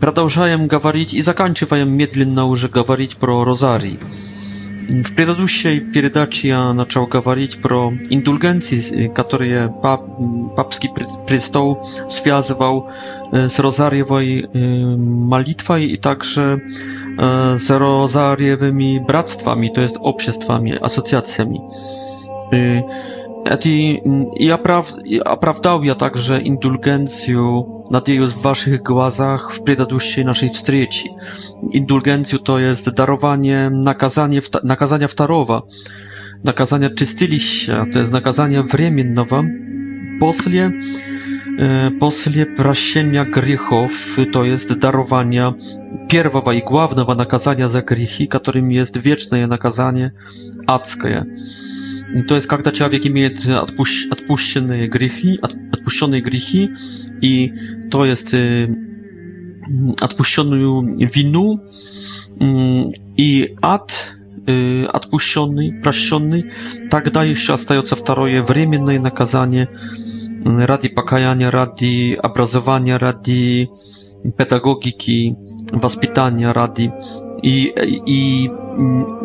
Продолжаем говорить и заканчиваем медленно уже говорить про розарий. W предыдущей передаче я начал говорить про индульгенции, которые пап, папский престол связывал z rozariowej malitwą i także z rozariowymi bractwami, to jest obsiestwami, asocjacjami. Eti, i oprav, oprawdał ja także indulgencję nad jej w waszych głazach w przedaduszej naszej wstrzeci. Indulgencję to jest darowanie, nakazanie, nakazania wtarowa, nakazania czystyliścia, to jest nakazanie wremienowa. Posle, e, posle prasienia grzechów, to jest darowania pierwowa i głównego nakazania za grzechy, którym jest wieczne nakazanie adskie то есть когда человек имеет отпущ, отпущенные грехи, от, отпущенные грехи, и то есть э, отпущенную вину э, и ад э, отпущенный, прощенный, тогда еще остается второе временное наказание ради покаяния, ради образования, ради педагогики, воспитания ради. И, и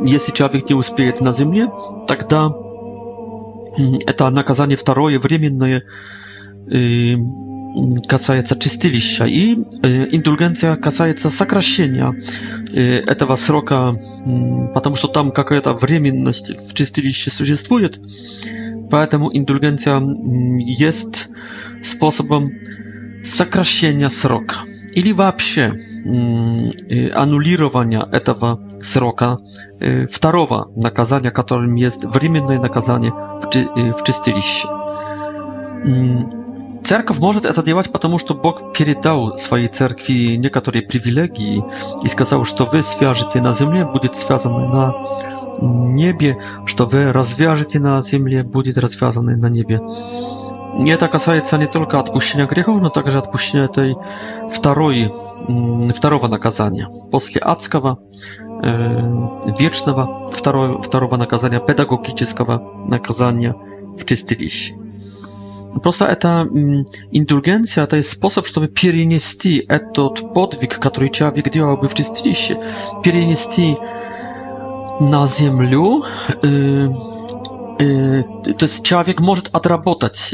если человек не успеет на земле, тогда это наказание второе, временное, касается чистилища. И индульгенция касается сокращения этого срока, потому что там какая-то временность в чистилище существует. Поэтому индульгенция есть способом сокращения срока или вообще аннулирования этого срока второго наказания, которым есть временное наказание в чистилище. Церковь может это делать, потому что Бог передал своей церкви некоторые привилегии и сказал, что вы свяжете на земле, будет связано на небе, что вы развяжете на земле, будет развязано на небе nie это касается не только отпущения грехов, но также отпущения этой второй, второго наказания. После адского, вечного второго, второго наказания, педагогического наказания в чистилище. Просто это индульгенция, это способ, чтобы перенести этот подвиг, который человек делал бы в чистилище, перенести на землю, то есть человек может отработать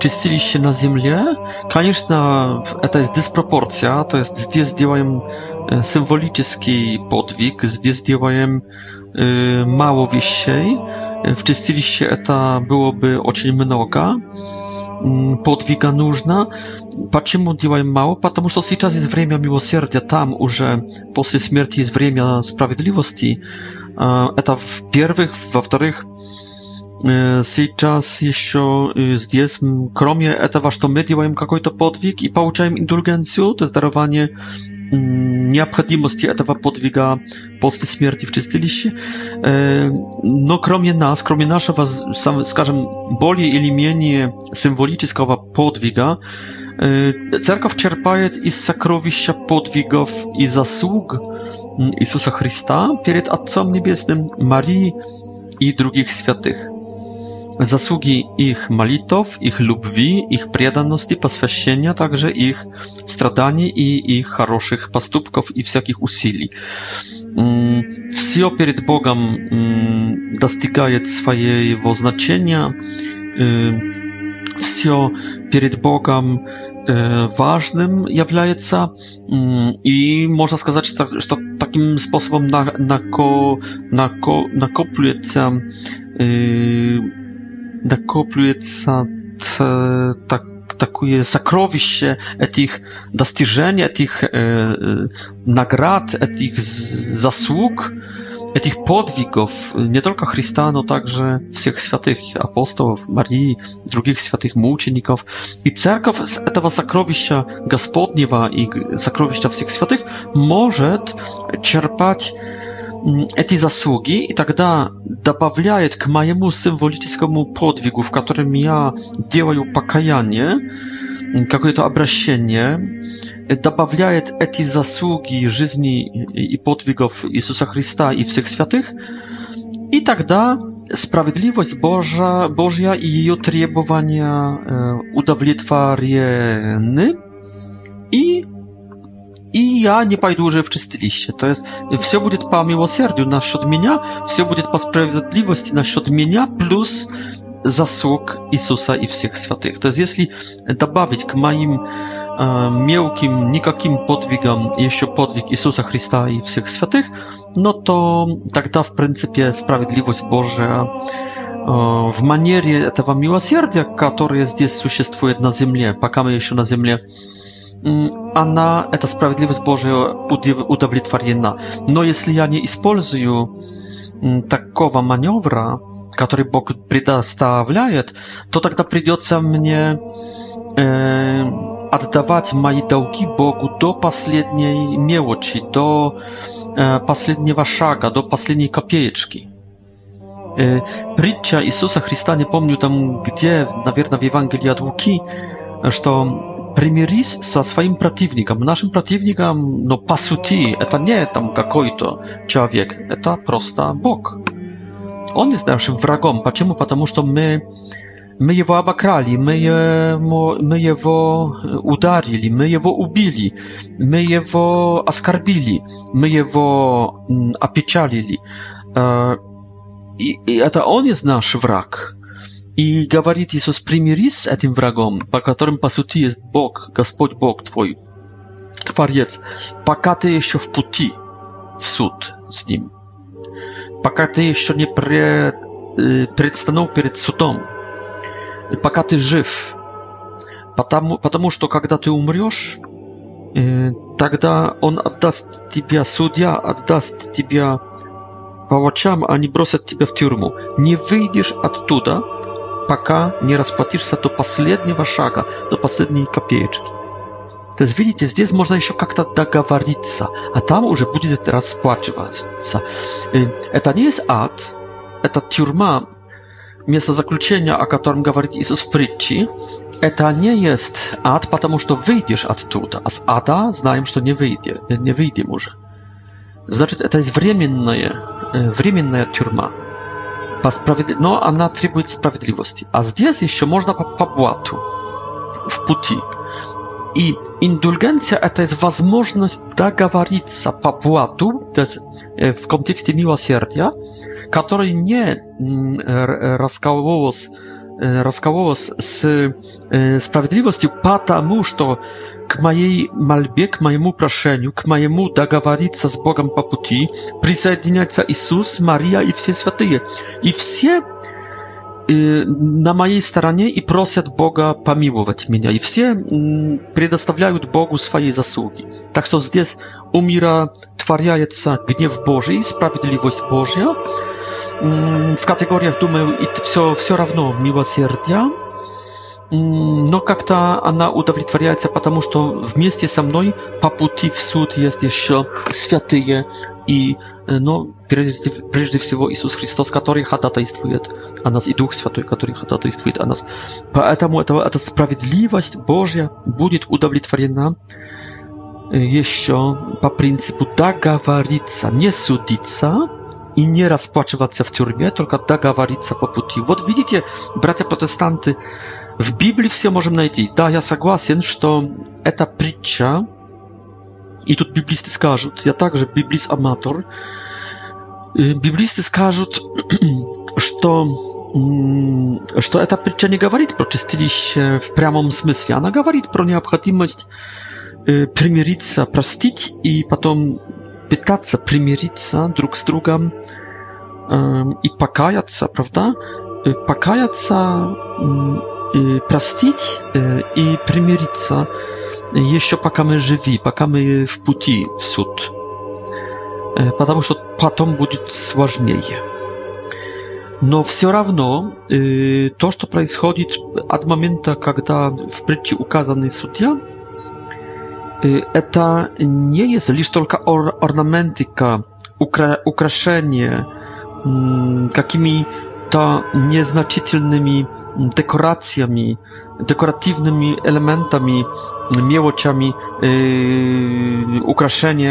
чистилище на земле. Конечно, это есть диспропорция, то есть здесь делаем символический подвиг, здесь делаем mało wisiej. W это было бы очень много. подвига нужна. Почему делаем мало, Потому что сейчас есть время милосердия, там уже после смерти есть время справедливости. Это в первых, во вторых, сейчас еще здесь, кроме этого, что мы делаем какой-то подвиг и получаем индульгенцию, то есть дарование необходимости этого подвига после смерти в чистилище. Но кроме нас, кроме нашего, скажем, более или менее символического подвига, церковь черпает из сокровища подвигов и заслуг Иисуса Христа перед Отцом Небесным, Марии и других святых zasługi ich malitow, ich lubwi, ich priedanosti, poswęcenia, także ich stradanie i ich хороших postupków i wszelkich usili. Wszystko mm, przed Bogiem mm, dostygaje swojego znaczenia. Wszystko przed Bogiem e, ważnym jawiaje mm, i można сказать, tak, że takim sposobem na, na, ko, na, ko, na da kopljuется от так, такое сокровище этих достижений, этих э, наград, этих заслуг, этих подвигов не только Христа, но также всех святых апостолов, Марии, других святых мучеников. И церковь с этого сокровища Господнего и сокровища всех святых может черпать эти заслуги, и тогда добавляет к моему символическому подвигу, в котором я делаю покаяние, какое-то обращение, добавляет эти заслуги жизни и подвигов Иисуса Христа и всех святых, и тогда справедливость Божья, Божья и ее требования удовлетворены, и i ja nie pójdę już w czyste liście. To jest, wszystko będzie po miłosierdziu na счет mnie, wszystko będzie po sprawiedliwości na счет mnie, plus zasług Jezusa i wszystkich świętych. To jest, jeśli dodać k moim e, Mielkim, nikakim podwigam, jeszcze podwig Jezusa Chrysta i wszystkich świętych, no to tak ta w pryncypie sprawiedliwość Boża e, w manierie tego miłosierdzia, które jest, jest, существuje na Ziemi, pakamy jeszcze na Ziemi она, эта справедливость Божия удовлетворена. Но если я не использую такого маневра, который Бог предоставляет, то тогда придется мне э, отдавать мои долги Богу до последней мелочи, до э, последнего шага, до последней копеечки. Э, притча Иисуса Христа, не помню там где, наверное, в Евангелии от Луки, что примирись со своим противником. Нашим противником, но по сути, это не там какой-то человек, это просто Бог. Он есть нашим врагом. Почему? Потому что мы, мы его обокрали, мы его, мы его ударили, мы его убили, мы его оскорбили, мы его опечалили. И, и это он есть наш враг. И говорит Иисус, примирись с этим врагом, по которым, по сути, есть Бог, Господь Бог твой, Творец, пока ты еще в пути в суд с Ним, пока ты еще не пред, э, предстанул перед судом, пока ты жив, потому, потому что когда ты умрешь, э, тогда Он отдаст тебя, судья отдаст тебя по врачам, они а бросят тебя в тюрьму. Не выйдешь оттуда, пока не расплатишься до последнего шага, до последней копеечки. То есть, видите, здесь можно еще как-то договориться, а там уже будет расплачиваться. Это не есть ад, это тюрьма, место заключения, о котором говорит Иисус в притче. Это не есть ад, потому что выйдешь оттуда, а с ада знаем, что не выйдем, не выйдем уже. Значит, это есть временная, э, временная тюрьма. По справед... Но она требует справедливости. А здесь еще можно по, по блату в пути. И индульгенция – это возможность договориться по плату, то есть в контексте милосердия, который не раскалывалось E, rozkałowo z, z e, sprawiedliwością, to k mojej malbie, k mojemu proszeniu, k mojemu dagawarica z Bogiem po puti, przysiedniaca Jezus, Maria i wszyscy świętyje. I wszyscy na mojej staranie i prosią Boga pomiłować mnie. I wszyscy mm, przedstawiają Bogu swoje zasługi. Tak to zdes umiera, twariajeca gniew Boży i sprawiedliwość Boża. Mm, w kategoriach думаю i все все равно miłosierdzia mm, no jak ta ona udowodnia się, потому что w mieście со мной po w суд jest jeszcze святые i e, no przede wszystkim Jezus Chrystus, który chodatajstwuje a nas i Duch Święty, który chodatajstwuje a nas. Поэтому эта эта справедливость Божья будет удовлетворена jeszcze po принципу договориться, не судиться и не расплачиваться в тюрьме, только договориться по пути. Вот видите, братья-протестанты, в Библии все можем найти. Да, я согласен, что это притча, и тут библисты скажут, я также библист-аматор, библисты скажут, что, что эта притча не говорит про чистилище в прямом смысле, она говорит про необходимость примириться, простить и потом пытаться примириться друг с другом э, и покаяться, правда? Покаяться, э, простить э, и примириться еще пока мы живи, пока мы в пути в суд. Э, потому что потом будет сложнее. Но все равно э, то, что происходит от момента, когда в притче указанный судья, Y, eta nie jest lisz tylko ornamentyka, ukra ukraszenie, jakimi mm, to nieznaczytelnymi mm, dekoracjami, dekoratywnymi elementami, mm, miłociami, y,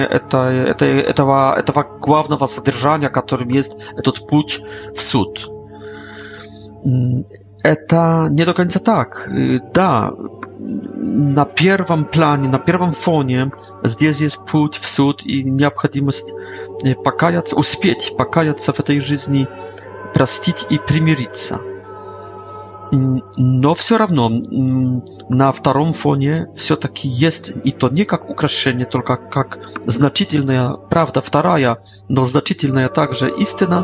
eta etawa tego głównego zadrżania, którym jest ten pójść w sód. To nie do końca tak. Y, da, na pierwszym planie, na pierwszym fonie, zdjęcie jest pójść w sąd i необходимость e, pakajać, uspieć pakajać w tej żyzni, prastić i przymierzyć No, все равно, na drugim fonie, все taki jest i to nie jak ukraszenie, tylko jak znaczytelna prawda, wtaraja, no znaczytelna także istyna,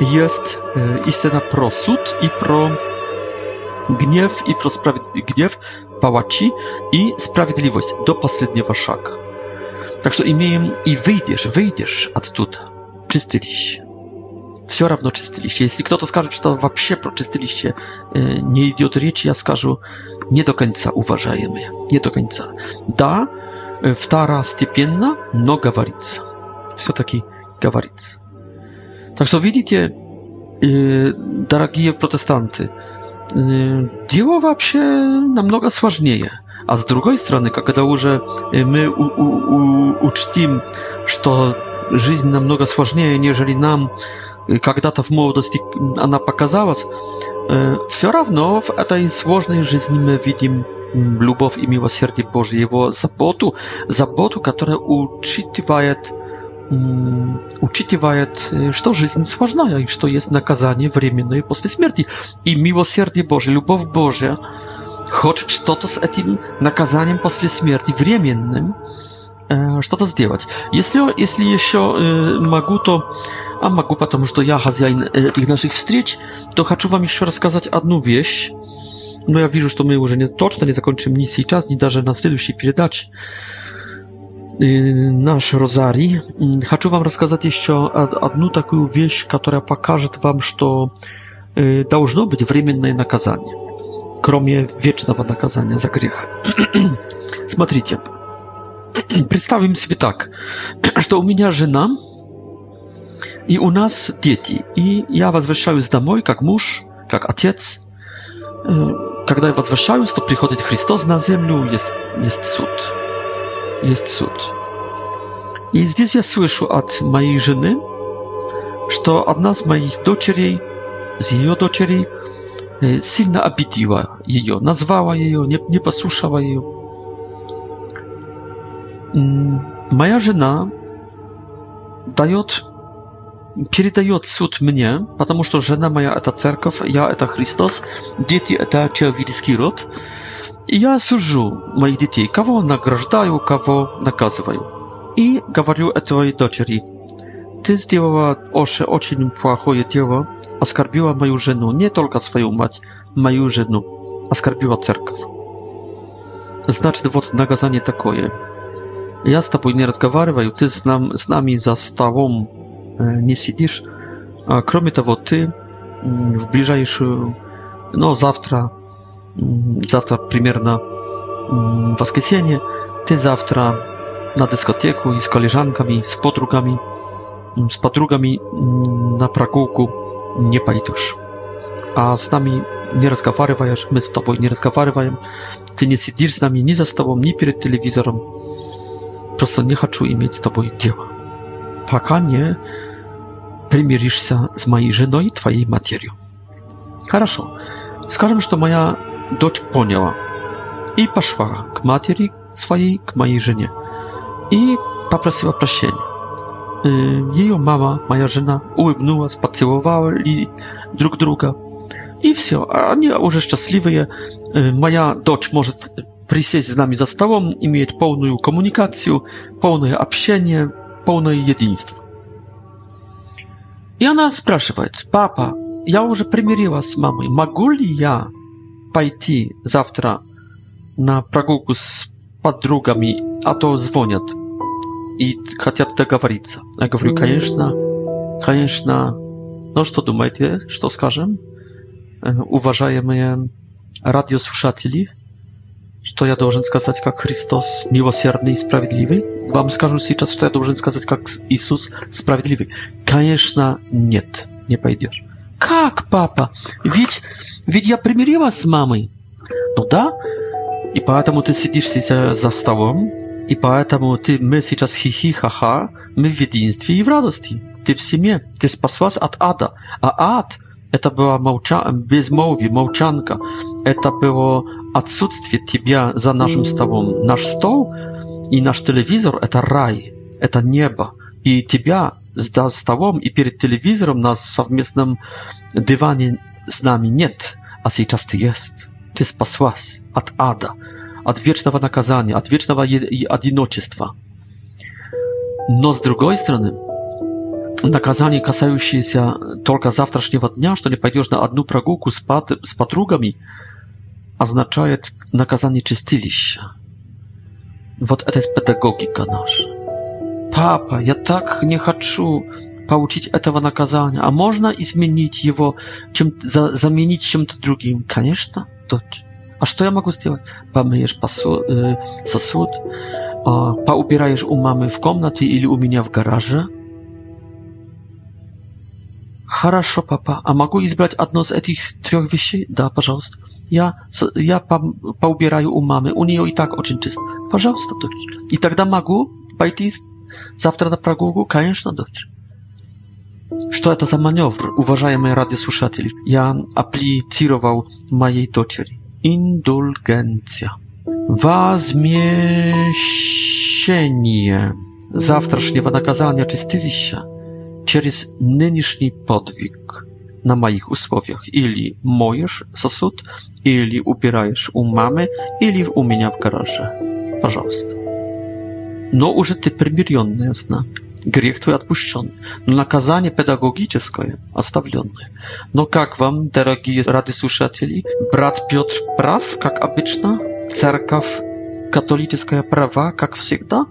jest e, istyna pro sąd i pro гнев и про справед... гнев палачи и справедливость до последнего шага. Так что имеем и выйдешь, выйдешь оттуда, чистый лист. Все равно чистый лист. Если кто-то скажет, что там вообще про чистый лист не идет речь, я скажу не до конца, уважаемые, не до конца. Да, второстепенно, но говорится. Все-таки говорится. Так что видите, дорогие протестанты, Y, dzieło wam się na mnogo słażnieje. A z drugiej strony, kiedy już my u, uczcim, że żyć na mnogo słażnieje, niżeli nam kiedy to w młodości ona pokazała, y, wszystko równo w tej złożonej życiu my widzimy mm, i miłosierdzie Boże, Jego zabotu, zabotu, która uczytywaje учитывает, что жизнь сложная и что есть наказание временное после смерти. И милосердие Божие, любовь Божья, хочет что-то с этим наказанием после смерти, временным, что-то сделать. Если, если еще могу, то... А могу, потому что я хозяин этих наших встреч, то хочу вам еще рассказать одну вещь. Но я вижу, что мы уже не точно не закончим ни сейчас, ни даже на следующей передаче наш розарий. Хочу вам рассказать еще одну такую вещь, которая покажет вам, что должно быть временное наказание, кроме вечного наказания за грех. Смотрите, представим себе так, что у меня жена, и у нас дети, и я возвращаюсь домой как муж, как отец. Когда я возвращаюсь, то приходит Христос на землю, есть, есть суд jest cud. I z ja słyszę od mojej żony, że jedna z moich dociery, z jej dociery, silna abitiła jej, e, nazwała jej, nie, nie posłuchała jej. Mm, moja żona daje cud mnie, ponieważ żona moja to cerkow, ja to Chrystus, dzieci to ciałowiczki rod. Я сужу моих детей, кого награждаю, кого наказываю. И говорю этой дочери, ты сделала Оше очень плохое дело, оскорбила мою жену, не только свою мать, мою жену, оскорбила церковь. Значит, вот наказание такое. Я с тобой не разговариваю, ты с, нам, с нами за столом э, не сидишь. А, кроме того, ты в ближайшую, но завтра завтра примерно в воскресенье, ты завтра на дискотеку и с коллежанками, с подругами, с подругами на прогулку не пойдешь. А с нами не разговариваешь, мы с тобой не разговариваем, ты не сидишь с нами ни за столом, ни перед телевизором. Просто не хочу иметь с тобой дело. Пока не примиришься с моей женой и твоей матерью. Хорошо. Скажем, что моя Dodź poняла i poszła k materi swojej, k mojej żonie i poprosiła prosienia. Ее мама, моя жена, улыбнулась, поцеловали друг друга. И все, они уже счастливые. Моя дочь может присесть с нами за столом, имеет полную коммуникацию, полное общение, полное единство. И она спрашивает, папа, я уже примирилась с мамой, могу ли я пойти завтра на прогулку с подругами, а то звонят и хотят договориться. Я говорю, конечно, конечно. Ну что думаете, что скажем, уважаемые радиослушатели? Что я должен сказать, как Христос милосердный и справедливый? Вам скажу сейчас, что я должен сказать, как Иисус справедливый. Конечно, нет, не пойдешь. Как, папа? Ведь Ведь я примирилась с мамой. Ну да, и поэтому ты сидишь сейчас э, за столом, и поэтому ты, мы сейчас хихи-ха-ха, мы в единстве и в радости. Ты в семье, ты спаслась от ада. А ад – это была молча... безмолвие, молчанка. Это было отсутствие тебя за нашим столом. Наш стол и наш телевизор – это рай, это небо. И тебя за столом и перед телевизором на совместном диване z nami niet, a z jej czas ty jest. Ty spasłas, ad ada, ad wieczna wiecznego nakazanie, ad wieczna wiecznego jedinoczeństwa. No z drugiej strony, nakazanie kasające się tylko zawtraszniego dnia, że nie pójdziesz na jedną pragułkę z, pat, z patrugami, oznacza nakazanie czystylisia. Вот это педагогика наша. Папа, я так не хочу получить этого наказания, а можно изменить его, чем, за, заменить чем-то другим. Конечно, дочь. А что я могу сделать? Помыешь посуд, э, сосуд, э, поубираешь у мамы в комнате или у меня в гараже. Хорошо, папа. А могу избрать одно из этих трех вещей? Да, пожалуйста. Я, я по, поубираю у мамы. У нее и так очень чисто. Пожалуйста, дочь. И тогда могу пойти завтра на прогулку? Конечно, дочь. Что это за маневр, уважаемые радиослушатели? Я апплицировал моей дочери. Индульгенция. Возмещение завтрашнего наказания чистилища через нынешний подвиг на моих условиях. Или моешь сосуд, или убираешь у мамы, или у меня в гараже. Пожалуйста. Но уже ты примиренная знак грех твой отпущен, но наказание педагогическое оставленное. Но как вам, дорогие радиослушатели, брат Петр прав, как обычно, церковь католическая права, как всегда?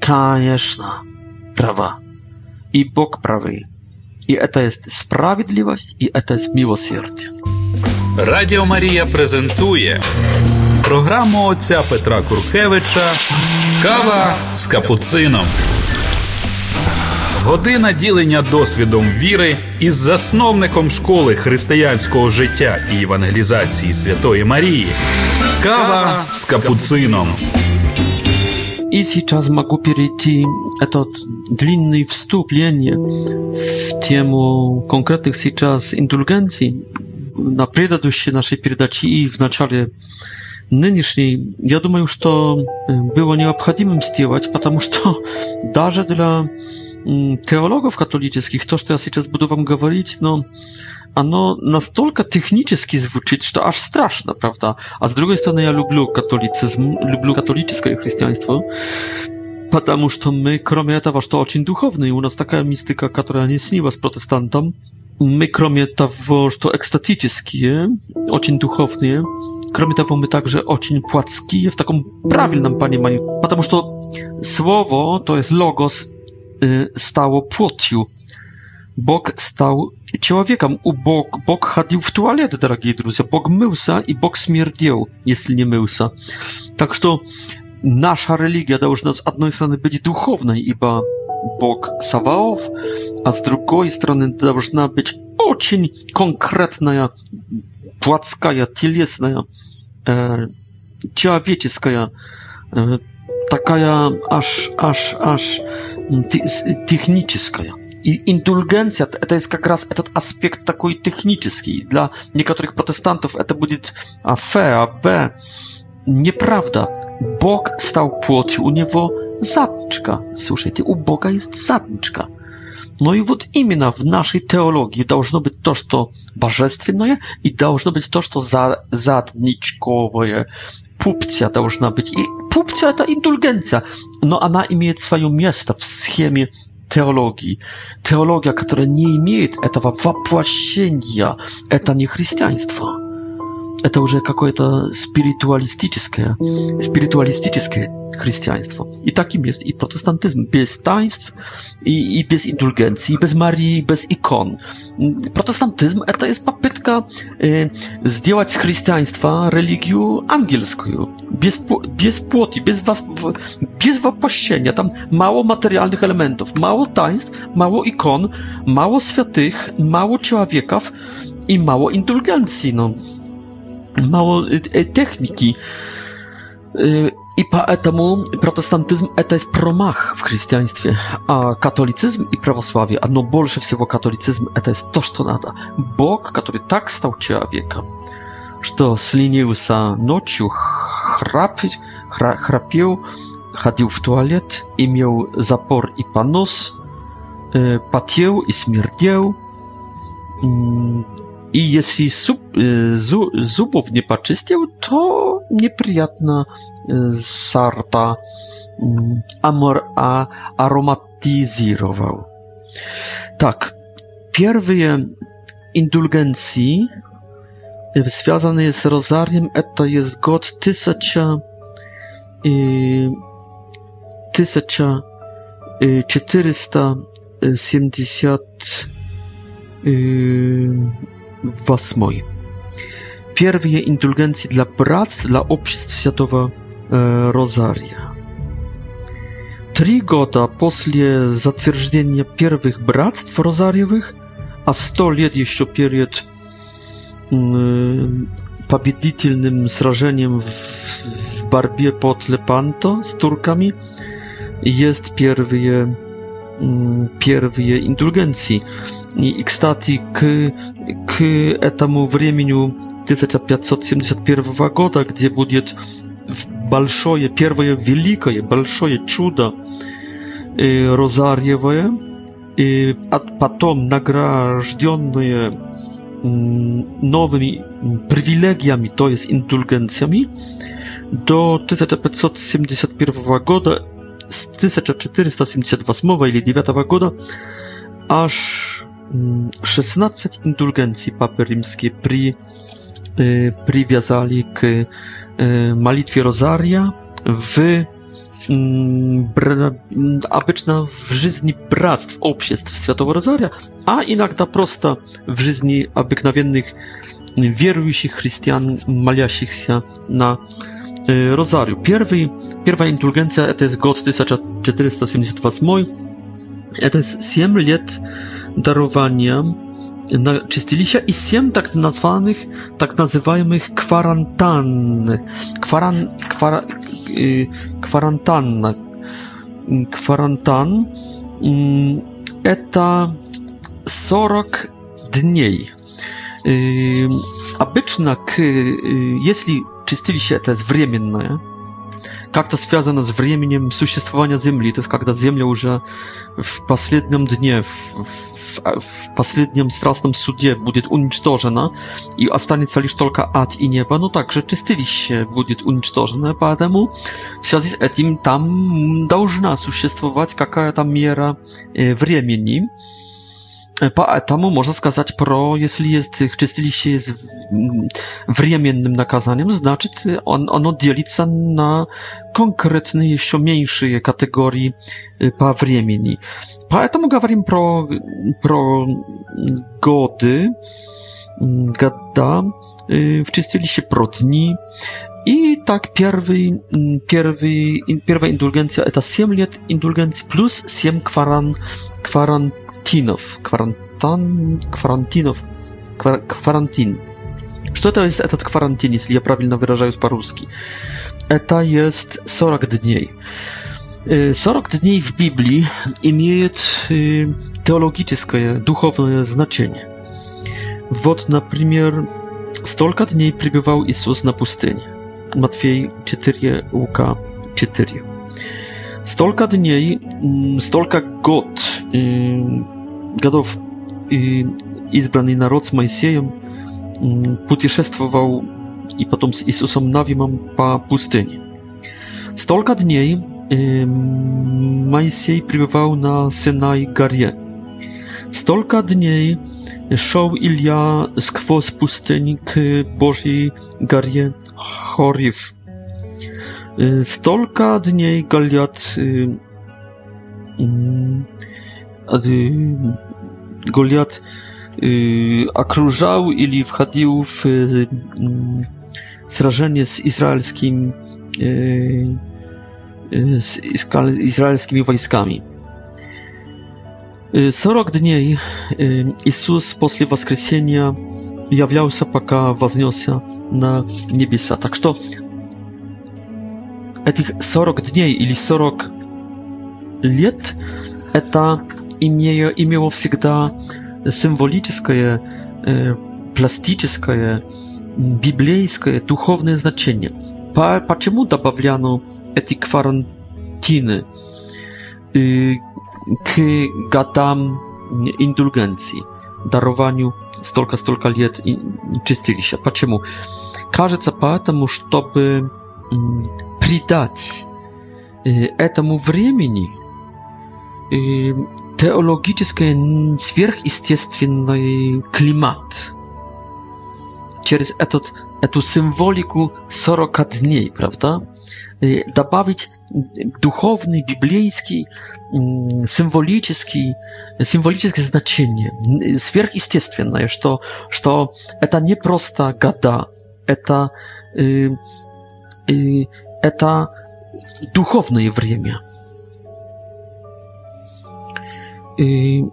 Конечно, права. И Бог правый. И это есть справедливость, и это есть милосердие. Радіо Марія презентує програму отця Петра Куркевича Кава з капуцином. Година ділення досвідом віри із засновником школи християнського життя і евангелізації Святої Марії. Кава з капуцином. И сейчас могу перейти этот длинный вступление в тему конкретных сейчас индульгенций. На предыдущей нашей передаче и в начале нынешней, я думаю, что э, было необходимым сделать, потому что даже для teologów katolickich, to, co ja teraz będę wam mówić, no, ono настолько technicznie zwuczyć, że to aż straszne, prawda? A z drugiej strony ja lubię katolicyzm, lubię katolickie chrześcijaństwo, ponieważ to my, kromie tego, że to bardzo duchowny, u nas taka mistyka, która nie śniła z protestantom, my, kromie tego, że to ekstatyczne, bardzo duchowny, kromie tego, my także bardzo płackie, w taką takim prawilnym panie, ponieważ to słowo, to jest logos, Y, stało płotiu. Bóg stał człowiekiem. U Bóg, Bóg chodził w toaletę, drogi drodzy. Bóg mył się i Bóg śmierdził, jeśli nie mył się. Tak że nasza religia powinna z jednej strony być duchowna, ibo Bóg Sawałów, a z drugiej strony powinna być bardzo konkretna, płacka, cielesna, e, człowieczeska, e, taka aż, aż, aż mm, techniczna. I indulgencja to jest jak raz ten aspekt taki techniczny. Dla niektórych protestantów to będzie A, F, A, B. Nieprawda. Bóg stał płotem, u niego zadniczka. Słyszycie, u Boga jest zadniczka. Ну и вот именно в нашей теологии должно быть то, что божественное, и должно быть то, что за, задничковое. Пупция должна быть. И пупция – это индульгенция, но она имеет свое место в схеме теологии. Теология, которая не имеет этого воплощения, это не христианство это уже какое-то спиритуалистическое, спиритуалистическое христианство. И таким есть и протестантизм, без таинств, и, и без индульгенции, без Марии, без икон. Протестантизм – это есть попытка э, сделать с христианства религию ангельскую, без, без плоти, без, воз, без воплощения. Там mało materialnych elementów, mało taństw, mało ikon, mało świętych, mało człowieków i mało indulgencji. No mało y, y, techniki. Y, I poetemu protestantyzm e, to jest promach w chrześcijaństwie, a katolicyzm i prawosławie, a no bolsze wsiego katolicyzm e, to jest toż to nada. Bóg, który tak stał człowieka, że slinił się nocią, chrap, chra, chrapił, chodził w toalet i miał zapor i panos, patiał i śmierdział, mm, i jeśli sub, y, zu, nie poczyścił, to nieprzyjatna y, sarta mm, amor, a, aromatizował. Tak, pierwsze indulgencji y, związane z rozariem, to jest god tysiąca i tysiąca czterysta siedemdziesiąt w Was мой. Первые индульгенции для братств, для обществ Святого э, Розария. Три года после затверждения первых братств розарьевых, а сто лет еще перед э, победительным сражением в, в борьбе под Лепанто с турками, есть первые, э, первые индульгенции – И, кстати, к, к этому времени 1571 года, где будет большое, первое великое, большое чудо э, Розарьевое, и потом награжденные новыми привилегиями, то есть индульгенциями, до 1571 года, с 1478 или 9 года, аж 16 indulgencji papy rzymskiej pri, e, przywiązali k e, malitwie rozaria w obyczna mm, w żyzni bractw, obsiestw Światowo Rozaria, a inak ta prosta w żyzni obyknawiennych wierujących chrystian maliasich na e, y, rozariu. Pierwszy, pierwsza indulgencja to jest god 1478 to jest 7 lat darowania naczyścili się i siem tak nazwanych, tak nazywanych kwarantann, kwaran, kwara, y, kwarantanna, kwarantan, mm, eta 40 dni. Y, Abyczna, k, y, y, jeśli czyścili się, to jest wremienne, jak to związane z wremieniem существowania Ziemi, to jest, kiedy Ziemia już w ostatnim dniu, w в последнем страстном суде будет уничтожена и останется лишь только ад и небо, ну также чистилище будет уничтожено, поэтому в связи с этим там должна существовать какая-то мера времени, Поэтому можно сказать про, если есть чистилище есть временным наказанием, значит он, оно делится на конкретные еще меньшие категории по времени. Поэтому говорим про, про годы, года, в чистилище про дни, и так первый, первый, первая индульгенция это 7 лет индульгенции плюс 7 кваран, кваран Kwarantinów. Kwarantan... Kwarantinów. Kwar kwarantin. Что то есть этот карантин, если я правильно выражаюсь по-русски? Это есть 40 дней. 40 дней в Библии имеет теологическое, духовное значение. Вот, например, столько дней пребывал Иисус на пустыне. Матфей 4, Лука 4. Столько дней, столько год годов и избранный народ с Моисеем путешествовал и потом с Иисусом Навимом по пустыне. Столько дней Моисей пребывал на Синай горе. Столько дней шел Илья сквозь пустынь к Божьей горе Хорив. Столько дней Голиат Goliat y, akrużał ili wchodził w zrażenie y, mm, z izraelskim y, z izraelskimi wojskami. 40 dni Jezus po wskrzeszeniu jawiał się, paka wzniósł na niebiesa. Tak to tych 40 dni ili 40 lat to имея, имело всегда символическое, э, пластическое, библейское, духовное значение. По, почему добавляно эти карантины э, к годам индульгенции, дарованию столько-столько лет чистилища? Почему? Кажется, потому чтобы придать этому времени teologiczny zwierzchistyczny klimat. Przez etu symboliku 40 dni, prawda? Dodać duchowny, biblijski, symboliczny, symboliczne znaczenie, zwierch zwierzchistyczne, że to, to eta nieprosta gada, eta to, to duchowne wrzemię. И...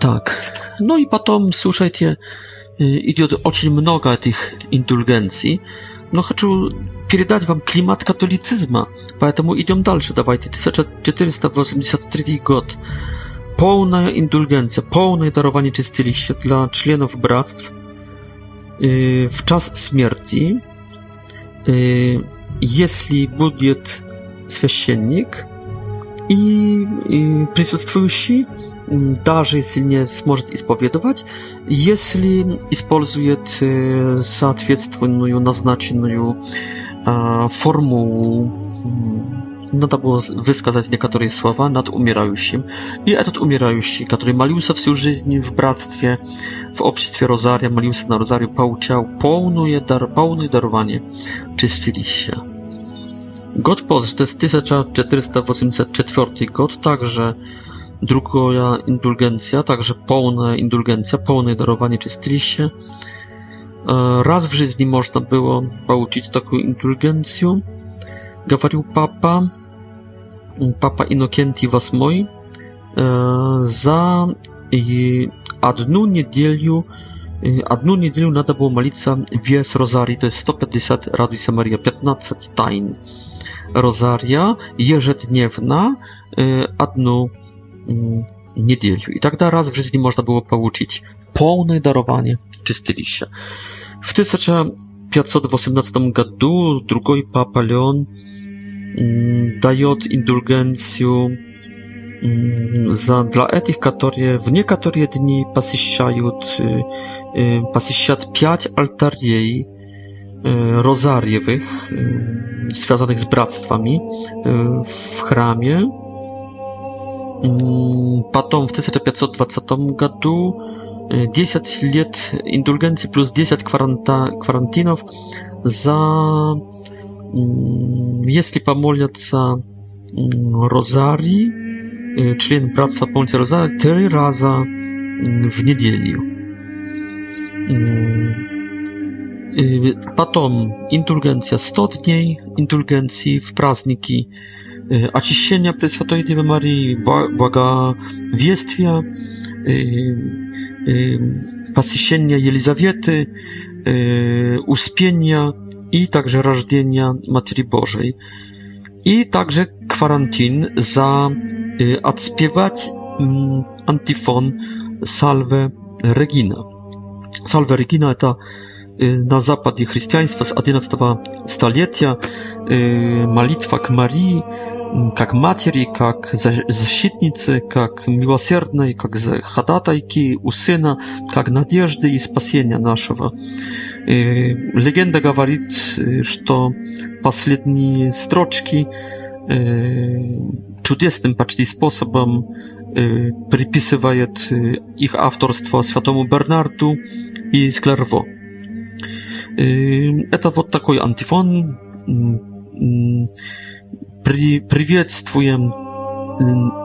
Так. Ну и потом, слушайте, идет очень много этих индульгенций. Но хочу передать вам климат католицизма, поэтому идем дальше. Давайте, 1483 год. Pełna indulgencja, pełne darowanie czysty liście dla członków bractw w czas śmierci, jeśli budżet священник И, и присутствующий, даже если не сможет исповедовать, если использует соответственную назначенную форму, надо было высказать некоторые слова над умирающим. И этот умирающий, который молился всю жизнь в братстве, в обществе Розария, молился на Розарию, получал полное дар, полное дарование, чистилище. God poczty z 1484 god, także drugoja indulgencja, także pełna indulgencja, pełne darowanie czy czystyliście. E, raz w życiu można było получить taką indulgencję, говорил papa, papa Innocenti VIII, e, za одну неделю Одну неделю надо было молиться вес Розарий, то есть 150 радуйся Maria, 15 тайн rozaria jeżedniewna jedną y, mm, niedzielę. I tak raz w życiu można było pouczyć pełne darowanie czysty liścia. W 1518 roku drugi papa Leon mm, daje indulgencję mm, za dla tych, którzy w niektóre dni pasyściają y, y, pasyściat 5 altarii. E, rozariewych e, związanych z bractwami e, w chramie. Potem mm, w 1520 roku 10 lat indulgencji plus 10 kwaranta, kwarantinów za mm, jeśli pomolnica mm, rozarii член bractwa Понти Розари три раза w неделю potem y, indulgencja stotniej, intulgencji w prazniki y, oczyszczenia Preswatoj Dziewy Marii, błagawiestwia, y, pasyśnienia Jelizawiety, uspienia i także rażdienia Matki Bożej. I także kwarantin za odspiewać mm, antifon Salve Regina. Salve Regina to... Eta... Y, na zapad i chrześcijaństwa z XI stulecia, y, modlitwa k Marii, jak mm, matki, jak zaszczytnicy, jak miłosiernej, jak chadatajki u syna, jak nadzieży i spasienia naszego. Y, legenda mówi, że ostatnie stroczki cudownym prawie sposobem przypisywaje ich autorstwo świętemu Bernardu i Sklerwo. Это вот такой антифон. При, приветствуем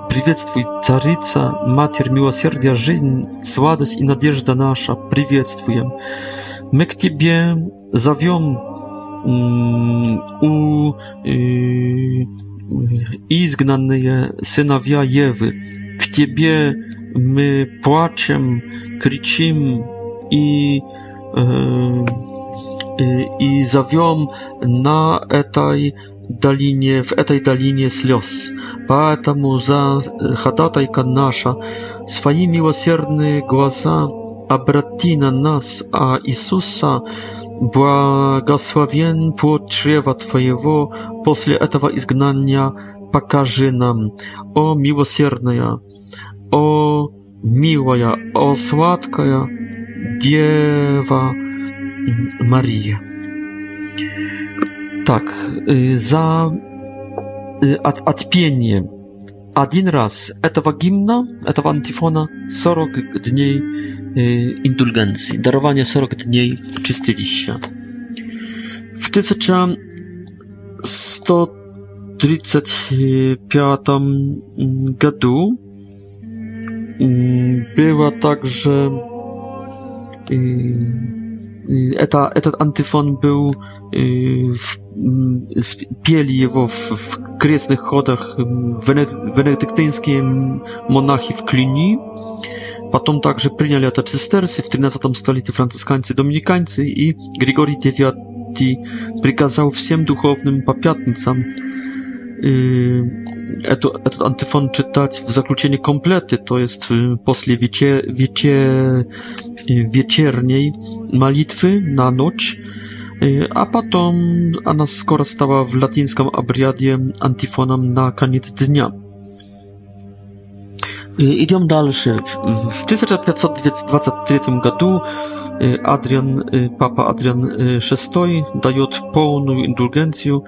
Приветствуй, Царица, Матерь Милосердия, Жизнь, Сладость и Надежда наша, приветствуем. Мы к Тебе зовем у изгнанные сыновья Евы. К Тебе мы плачем, кричим и э, и зовем на этой долине, в этой долине слез. Поэтому за ходатайка наша, свои милосердные глаза обрати на нас, а Иисуса благословен плод чрева Твоего, после этого изгнания покажи нам, о милосердная, о милая, о сладкая Дева, Maria. Так, за от, отпение один раз этого гимна, этого антифона 40 дней индульгенции, дарование 40 дней чистилища. W 1135 году była także Y, eta, etat antyfon był y, w, mm, spieli jego w, w kresnych chodach wenedyktyńskiej monachi w Klini. Potem także przyjęli te w 13 stoliti franciszkańcy, dominikańcy i Grigori IX przykazał wszystkim duchownym papiatnicom Eto, y, etat antyfon czytać w zakluczeniu komplety, to jest w y, posle wiecie, wiecie, y, wieciernej malitwy na noc, a potem, a nas skora stała w latyńskim abriadzie antyfonem na koniec dnia. Y, Idziemy dalej. W 1523 roku y, Adrian, y, papa Adrian VI daje pełną indulgencję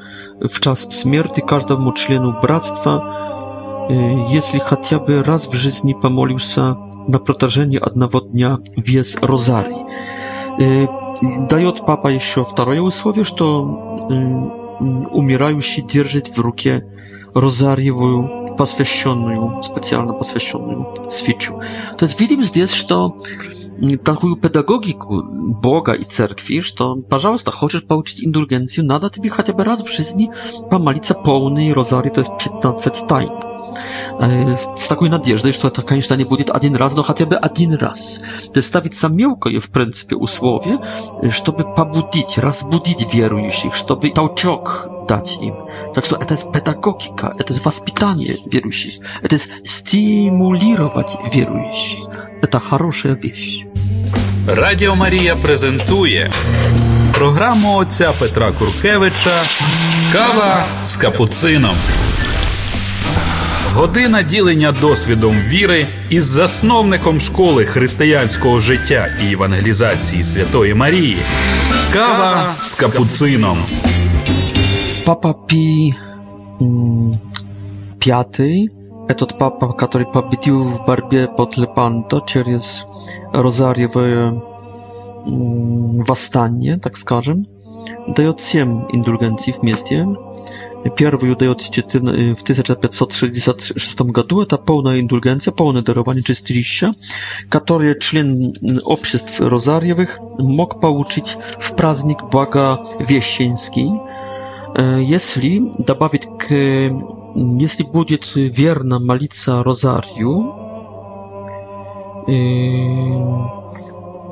w czas śmierci każdemu członkowi bractwa, jeśli chociażby raz w życiu pomolił się na protażenie jednego dnia w Jez Rozarii. od papa jeszcze drugie usłowie, że umierający drży w rękach Розарьевую посвященную, специально посвященную свечу. То есть видим здесь, что такую педагогику Бога и церкви, что, пожалуйста, хочешь получить индульгенцию, надо тебе хотя бы раз в жизни помолиться полный розарий, то есть 15 тайн с такой надеждой, что это, конечно, не будет один раз, но хотя бы один раз. То есть ставится мелкое, в принципе, условие, чтобы побудить, разбудить верующих, чтобы толчок дать им. Так что это педагогика, это воспитание верующих, это стимулировать верующих. Это хорошая вещь. Радіо Марія презентує програму отця Петра Куркевича Кава з капуцином. Година ділення досвідом віри із засновником школи християнського життя і евангелізації Святої Марії. Кава з капуцином. Papa Pi V, этот папа, который победил в борьбе под Лепанто через Розарьевое восстание, так скажем, дает 7 индульгенций вместе. Первый удаётсьці в 1566 году. Это полная индульгенция, полное дарование чистилища, которое член обществ розарьевых мог получить в праздник Благовещенский, если добавить к... если будет верно молиться розарию,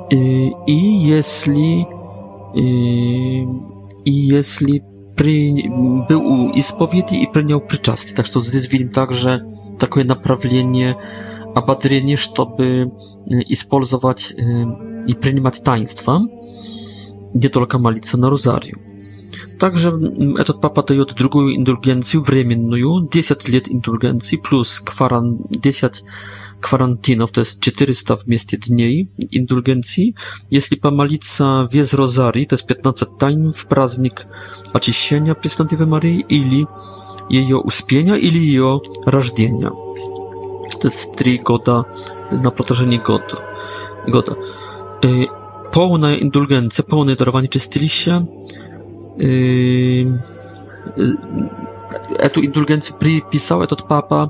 и если... и если при, был у исповеди и принял причастие. Так что здесь видим также такое направление, ободрение, чтобы использовать и принимать таинства, не только молиться на розарию. Также этот папа дает другую индульгенцию, временную, 10 лет индульгенции плюс 10 кварантинов, то есть 400 вместе дней индульгенции. Если помолиться весь розари, то есть 15 тайн в праздник очищения Преснодевы Марии или ее успения или ее рождения. то есть 3 года на протяжении года. года. Pełna indulgencja, pełne darowanie czystyliście, Yy, e, tu indulgencję przypisał ten papa,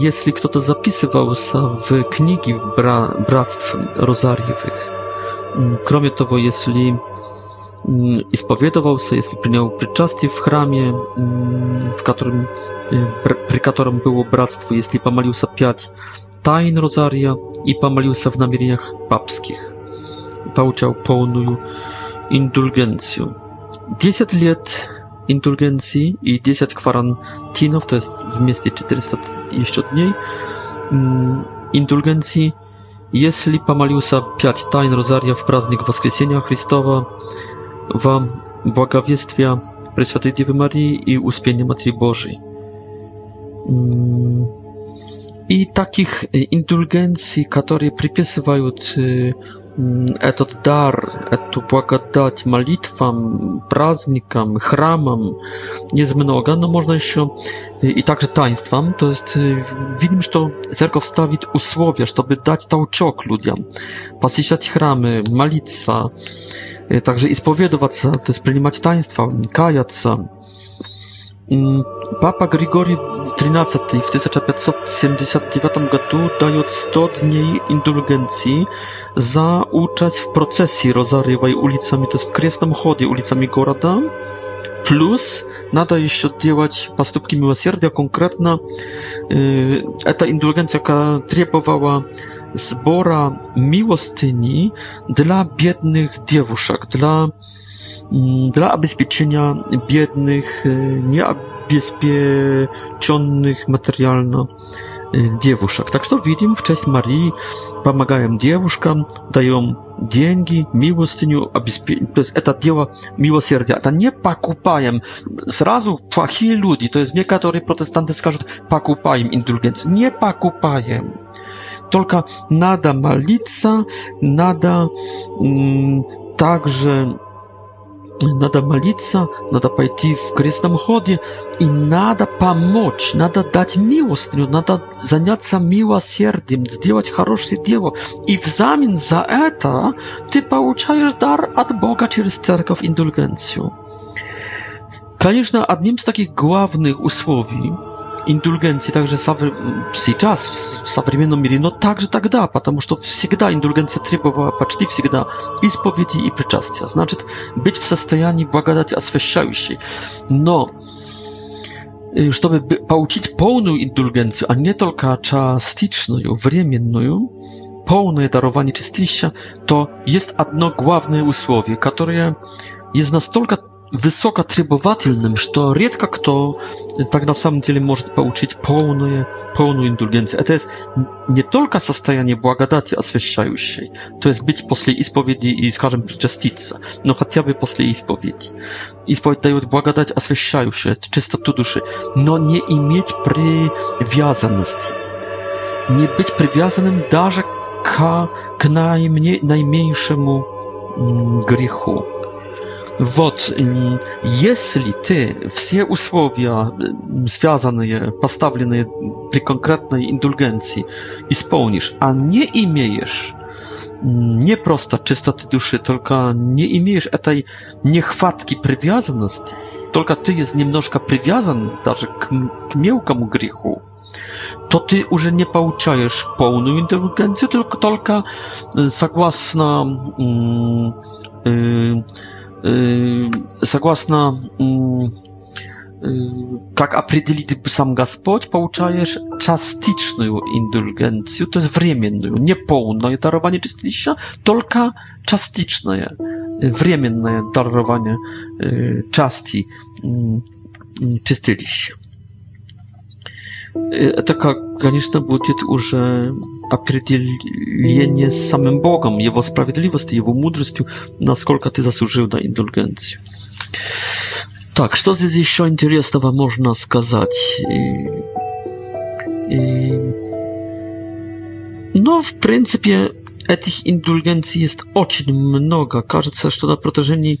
jeśli kto to zapisywał się w książki bra, bractw rozariowych. Kromie tego, jeśli i spowiedował się, jeśli przyjął przyczastie w chramie, w którym, przy było bractwo, jeśli pomalił się piąć tajn rozaria i pomalił się w namierzeniach papskich. Pouczał pełną indulgencję. 10 lat indulgencji i 10 kwarantinów, to jest w mieście 400 jeszcze dni, mm, indulgencji, jeśli pomaliusa 5 tajn rozaria w praznik Woskresienia Chrystowa, wam błaga błagawiestwie Preświętej W Marii i uspienie Matki Bożej. Mm, I takich indulgencji, które przypisywają y, этот дар, эту благодать молитвам, праздникам, храмам есть много, но можно еще и также таинствам. То есть видим, что церковь ставит условия, чтобы дать толчок людям, посещать храмы, молиться, также исповедоваться, то есть принимать таинства, каяться. Mm, Papa Grigori XIII w 1579 roku daje 100 dni indulgencji za uczeć w procesji rozarywaj ulicami, to jest w kresnym chodzie ulicami города, plus nadaje się oddziałać postępki miłosierdzia, konkretna eta y, indulgencja, która trzebowała zbora miłostyni dla biednych dziewuszek, dla Mm, dla zabezpieczenia biednych, e, nieabezpieczonych materialno e, dziewuszek. Tak to widzimy Wcześniej cześć Marii, pomagają dziewuszkom, dają pieniądze, miłostyniu, to jest etat dzieła A To nie pakupają, zrazu fachi ludzi, to jest niektórzy protestanty skażą, pakupają indulgencję. Nie pakupają. Tylko nada malica, nada mm, także надо молиться, надо пойти в крестном ходе, и надо помочь, надо дать милостыню, надо заняться милосердием, сделать хорошее дело. И взамен за это ты получаешь дар от Бога через церковь индульгенцию. Конечно, одним из таких главных условий индульгенции также сов... сейчас, в современном мире, но также тогда, потому что всегда индульгенция требовала почти всегда исповеди и причастия. Значит, быть в состоянии благодати освящающей. Но чтобы получить полную индульгенцию, а не только частичную, временную, полное дарование чистилища, то есть одно главное условие, которое jest nas tylko высокотребовательным, что редко кто так на самом деле может получить полную, полную индульгенцию. Это есть не только состояние благодати освящающей, то есть быть после исповеди и, скажем, причаститься, но хотя бы после исповеди. Исповедь дает благодать освящающую, чистоту души, но не иметь привязанности, не быть привязанным даже к, к наименьшему греху. Вот, если ты все условия, связанные, поставленные при конкретной индульгенции, исполнишь, а не имеешь не просто чистоты души, только не имеешь этой нехватки привязанности, только ты есть немножко привязан даже к, к мелкому греху, то ты уже не получаешь полную интеллигенцию, только, только согласно э, согласно как определить сам Господь, получаешь частичную индульгенцию, то есть временную, не полное дарование чистилища, только частичное, временное дарование части чистилища. Taka graniczna будет уже определение с самим Богом, Его справедливостью, Его мудростью, насколько ты заслужил на индульгенцию. Так, что здесь еще интересного можно сказать? И, и... Ну, в принципе, этих индульгенций есть очень много. Кажется, что на протяжении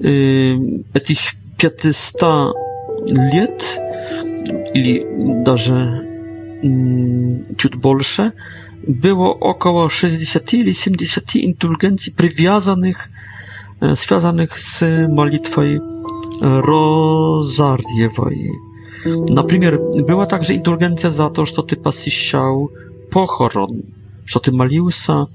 э, этих 500 лет или даже чуть больше, было около 60 или 70 индульгенций, привязанных, связанных с молитвой Розарьевой. Например, była także indulgencja za to, że ty посещал похорон, что ты молился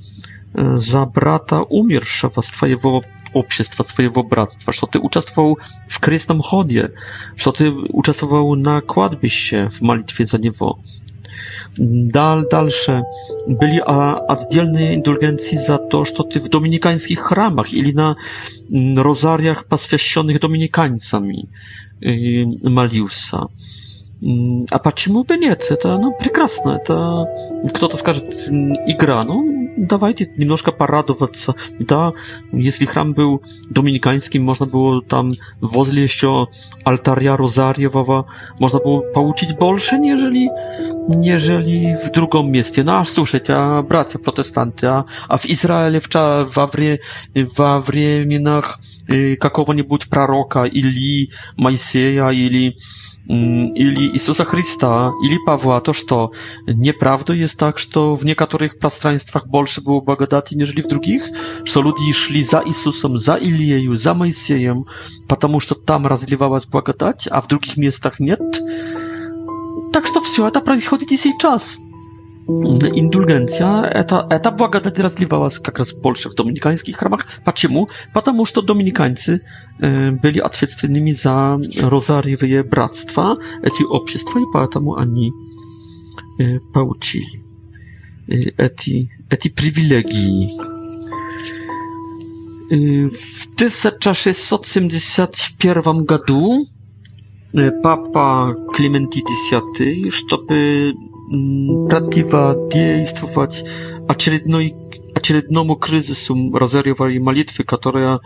за брата умершего с твоего общества, swojego bractwa, что ты участвовал в крестном ходе, что ты участвовал на кладбище в молитве за него. dalsze byli a, oddzielne indulgencji za to, że ty w dominikańskich chramach ili na mm, rozariach poświęconych dominikańcami y, Maliusa. А почему бы нет? Это, ну, прекрасно. Это кто-то скажет, игра, ну, давайте немножко порадоваться. Да, если храм был доминиканским, можно было там возле еще алтаря Розарьевого, можно было получить больше, нежели, нежели в другом месте. Ну, а слушайте, а братья протестанты, а, а в Израиле в, во, вре, во временах э, какого-нибудь пророка или Моисея, или или Иисуса Христа, или Павла, то, что неправдой есть так, что в некоторых пространствах больше было благодати, нежели в других, что люди шли за Иисусом, за Илией, за Моисеем, потому что там разливалась благодать, а в других местах нет. Так что все это происходит и сейчас indulgencja, eta, eta błagada teraz liwała jak raz w Polsce, w dominikańskich ramach. Patrzymy, patamusz to dominikańcy e, byli odpowiedzialnymi za rozarywie bractwa, eti obszystwa i patamu ani e, y, pałcili. E, y, eti, eti privilegii. E, w 1671 roku e, papa Clementi X, żeby prawdziwa действовать очередной, очередному кризису разоревой молитвы, которая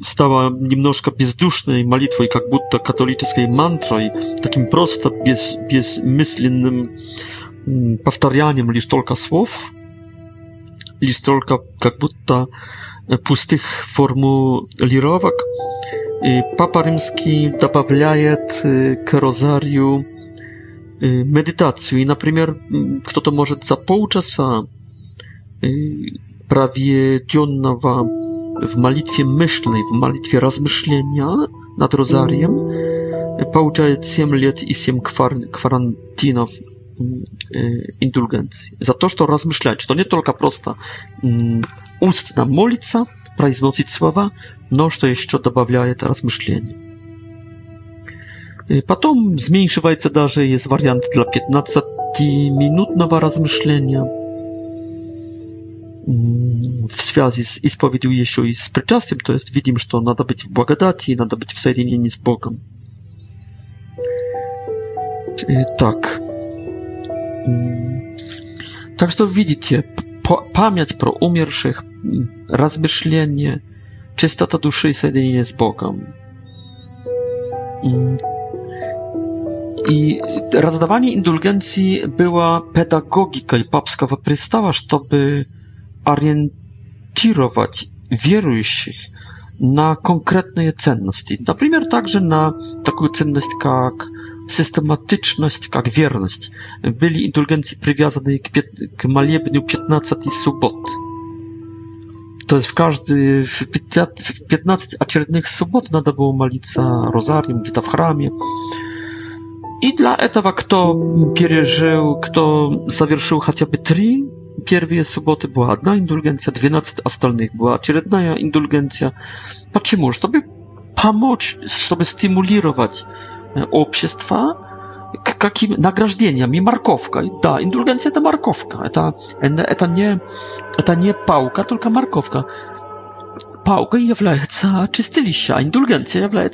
стала немножко бездушной молитвой, как будто католической мантрой, таким просто без, безмысленным повторянием лишь только слов, лишь только как будто пустых формулировок. И Папа Римский добавляет к розарию medytacji. Например, кто-то может за полчаса проведенного в молитве мысли, в молитве размышления над розарием, получает 7 лет и 7 карантинов индульгенции. За то, что размышляет, что не только просто устно молится, произносит слова, но что еще добавляет размышления. Потом зменьшивается даже, есть вариант для 15-минутного размышления. В связи с исповедью еще и с причастием, то есть видим, что надо быть в благодати, надо быть в соединении с Богом. Так. Так что видите, память про умерших, размышление, чистота души и соединение с Богом. I rozdawanie indulgencji była pedagogika i papska wyprzystała, żeby orientować wierujących na konkretne cenności. Na przykład także na taką cenność jak systematyczność, jak wierność. Byli indulgencji przywiązane k, k maliebniu 15 subot. To jest w każdy, w 15 aciernych subot nada było malica rozarium, gdzie w chramie. I dla etawa, kto przeżył, kto zawierzył chociażby trzy pierwsze soboty, była jedna indulgencja, 12 ostatnich była jedna indulgencja. Dlaczego? by pomóc, żeby stymulować e, społeczeństwa k jakim nagrażdzeniom i markowka. Da, indulgencja to markowka. To, e to, e nie, to nie pałka, tylko markowka. Pałka jest czystyliścia, a indulgencja ja e,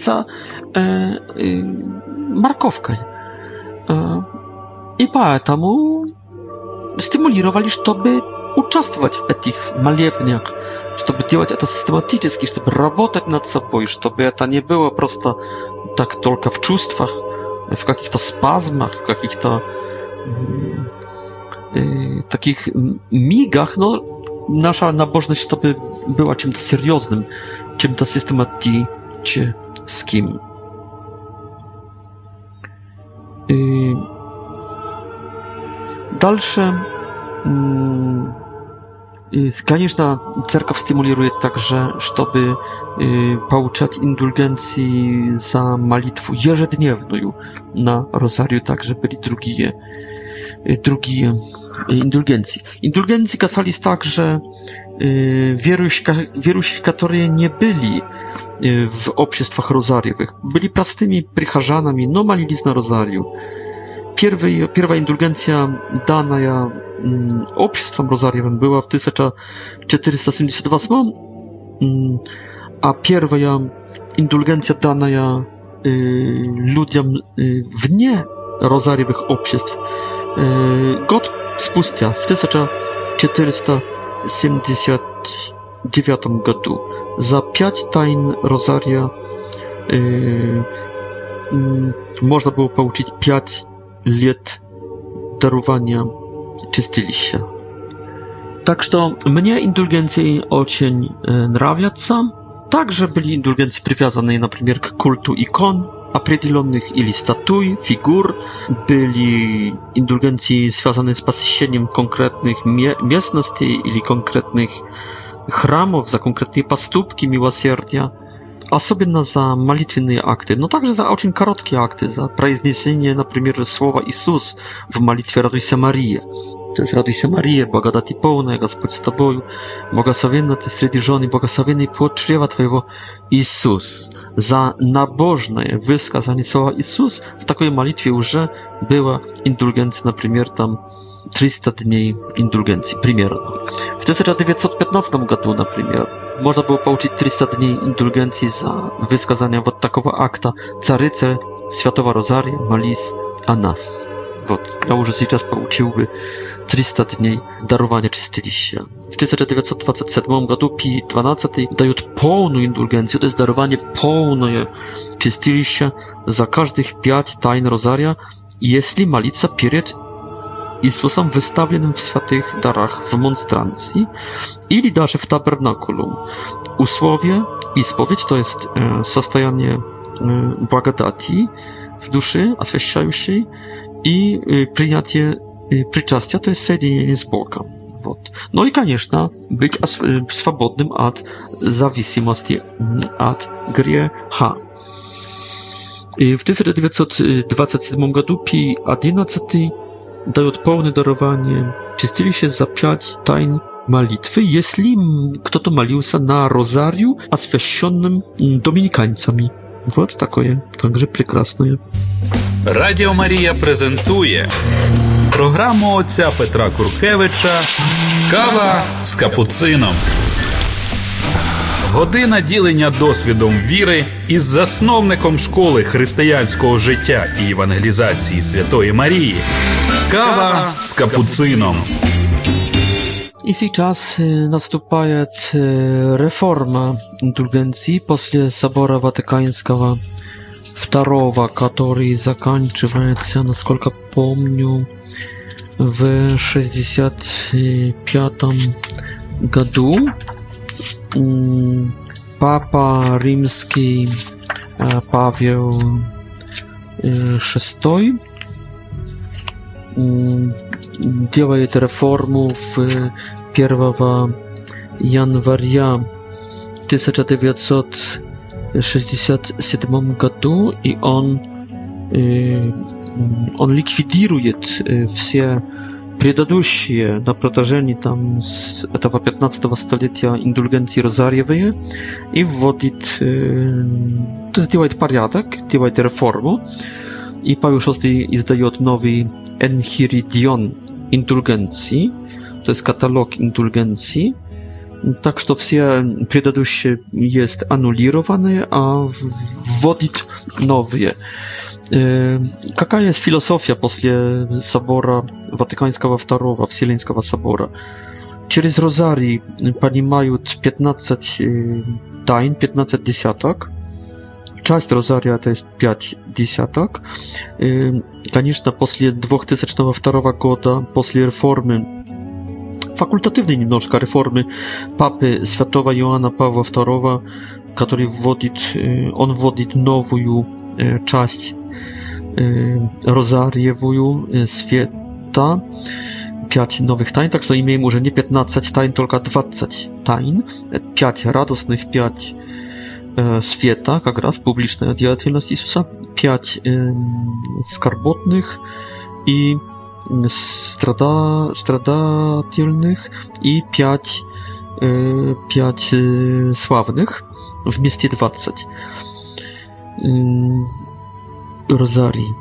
e, markowką. И поэтому стимулировали, чтобы участвовать в этих молебнях, чтобы делать это систематически, чтобы работать над собой, чтобы это не было просто так только в чувствах, в каких-то спазмах, в каких-то э, таких мигах, но наша набожность, чтобы была чем-то серьезным, чем-то систематическим. Дальше, конечно, церковь стимулирует также, чтобы получать индульгенции за молитву ежедневную на розарию, также были другие другие индульгенции. Индульгенции касались также верующих, верующих которые не были E, w obszestwach rozariowych. Byli prostymi prycharzanami, no malili na rozariu. Pierwsza indulgencja dana ja mm, obszestwom rozariowym była w czterysta dwa 1478, mm, a pierwsza indulgencja dana ja y, ludziom y, w nie rozariowych obszestw y, god spustia w czterysta 1479 roku za pięć tajn rozaria y, mm, można było pouczyć pięć lat darowania czystilicia. Tak, że mnie indulgencje ocień y, nrawiaca, także byli indulgencje przywiązane na przykład do kultu ikon, определенных ili статуй, figur, были индульгенции, связанные z посещением konkretnych miastności ili konkretnych храмов, за конкретные поступки милосердия, особенно за молитвенные акты, но также за очень короткие акты, за произнесение, например, слова «Иисус» в молитве «Радуйся, Мария». То есть «Радуйся, Мария, благодати полная, Господь с тобою, благословенна ты среди жен и благословенный плод чрева твоего, Иисус». За набожное высказание слова «Иисус» в такой молитве уже была индульгенция, например, там 300 dni indulgencji, примерно. W tysяча roku, na przykład, można było получить 300 dni indulgencji za wyskazanie вот такого akta caryce, Świętego Rozaria, Malis, a nas. Вот, я уже сейчас получил 300 дней дарования W 1927 roku Pi XII дают indulgencję, to jest darowanie pełne чистилища za każdych 5 tajn rozaria, jeśli malica перед i Jezusem wystawieniem w świętych darach w monstrancji ili darze w tabernakulum. Usłowie i spowiedź to jest e, состояние e, błagodati w duszy oświeszającej i e, przyjęcie e, przyczastia to jest sedienie z Boga. No i конечно, być e, swobodnym od zawisimości od mm, grzechu. I e, w 1927 roku Pi 11 дают полное дарование, чистилище за пять тайн молитwy, jeśli kto-to maliłся na rozariu освященным dominikańcami. Вот такое, также прекрасное. Радіо Марія презентує програму отця Петра Куркевича Кава з капуцином. Година ділення досвідом віри із засновником школи християнського життя і євангелізації Святої Марії Kawa z kapucyną. I teraz y, nastąpi y, reforma indulgencji po sobora watykańskiego II, który zakończył się, насколько помню, w 65 году. Папа римский Павел VI делает реформу в 1 января 1967 году, и он, он ликвидирует все предыдущие на протяжении там, этого 15 столетия индульгенции Розарьевые и вводит, то есть делает порядок, делает реформу, i pani już izdaje od nowy Enchiridion Indulgencji, to jest katalog indulgencji, tak, że wszystkie przedadusze jest anulowane, a wodit nowy. E, Kaka jest filozofia po sobora Watykańskiego II, Wsieleńskiego Sobora? Przez rozarii pani mają 15 tajn, 15 dziesiątek, Część rozaria to jest 5 dziesiątek. Koniecznie po 2002 roku, po reformy, fakultatywnej немножко reformy papy Światowa Joana Pawła II, który wwodzi, on wwodzi nową y, część y, rozariewuju y, świata, 5 nowych tajn, tak że imię że nie 15 tajn, tylko 20 tajn, 5 radosnych, 5 pięć света как раз публичная деятельность Иисуса, пять скорботных и страда, страдательных и пять, пять славных, вместе 20. Розарий.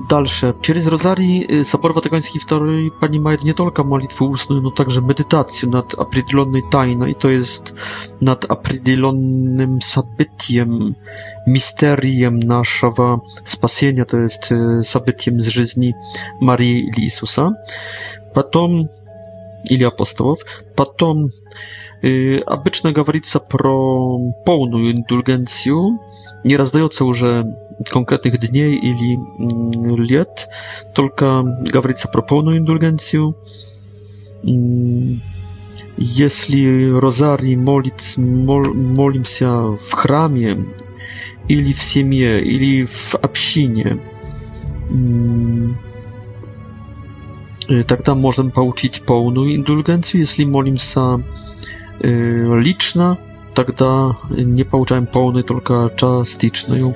Дальше. Через Розарий Собор Ватиканский II понимает не только молитву устную, но также медитацию над определенной тайной, то есть над определенным событием, мистерием нашего спасения, то есть событием из жизни Марии или Иисуса. Потом или апостолов. Потом э, обычно говорится про полную индульгенцию, не раздается уже конкретных дней или э, лет, только говорится про полную индульгенцию. Если розарий молится, мол, молимся в храме или в семье, или в общине, Тогда можем получить полную индульгенцию. Если молимся лично, тогда nie получаем полную, только частичную,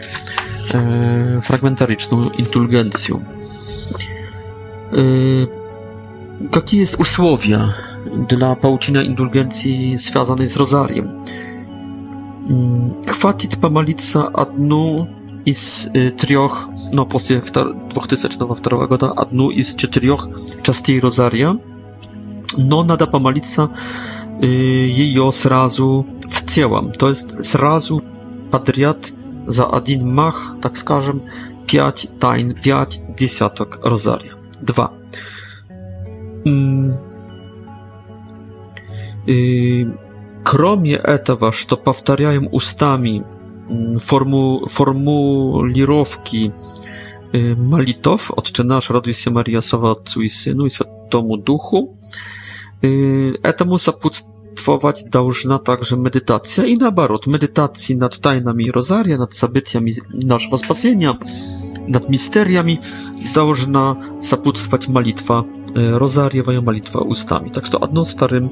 фрагментаричную индульгенцию. Jakie jest usłowie dla получения индульгенции, связанной z rozariem? Хватит помолиться одну из э, трех, ну, после втор- 2002 года, одну из четырех частей Розария, но надо помолиться э, ее сразу в целом, то есть сразу подряд за один мах, так скажем, пять тайн, пять десяток Розария. Два. Кроме этого, что повторяем устами Mm, formu, formulirowki y, malitow, Otcze nasz, raduj się Maria, Sowa Otcu i Synu i Świętemu Duchu. Y, Etemu zapustwować dążna także medytacja i na naоборот, medytacji nad tajnami Rozaria, nad zabytkami naszego spasienia, nad misteriami, dążna zapustwać malitwa y, Rozaria, malitwa ustami. także to jedno starym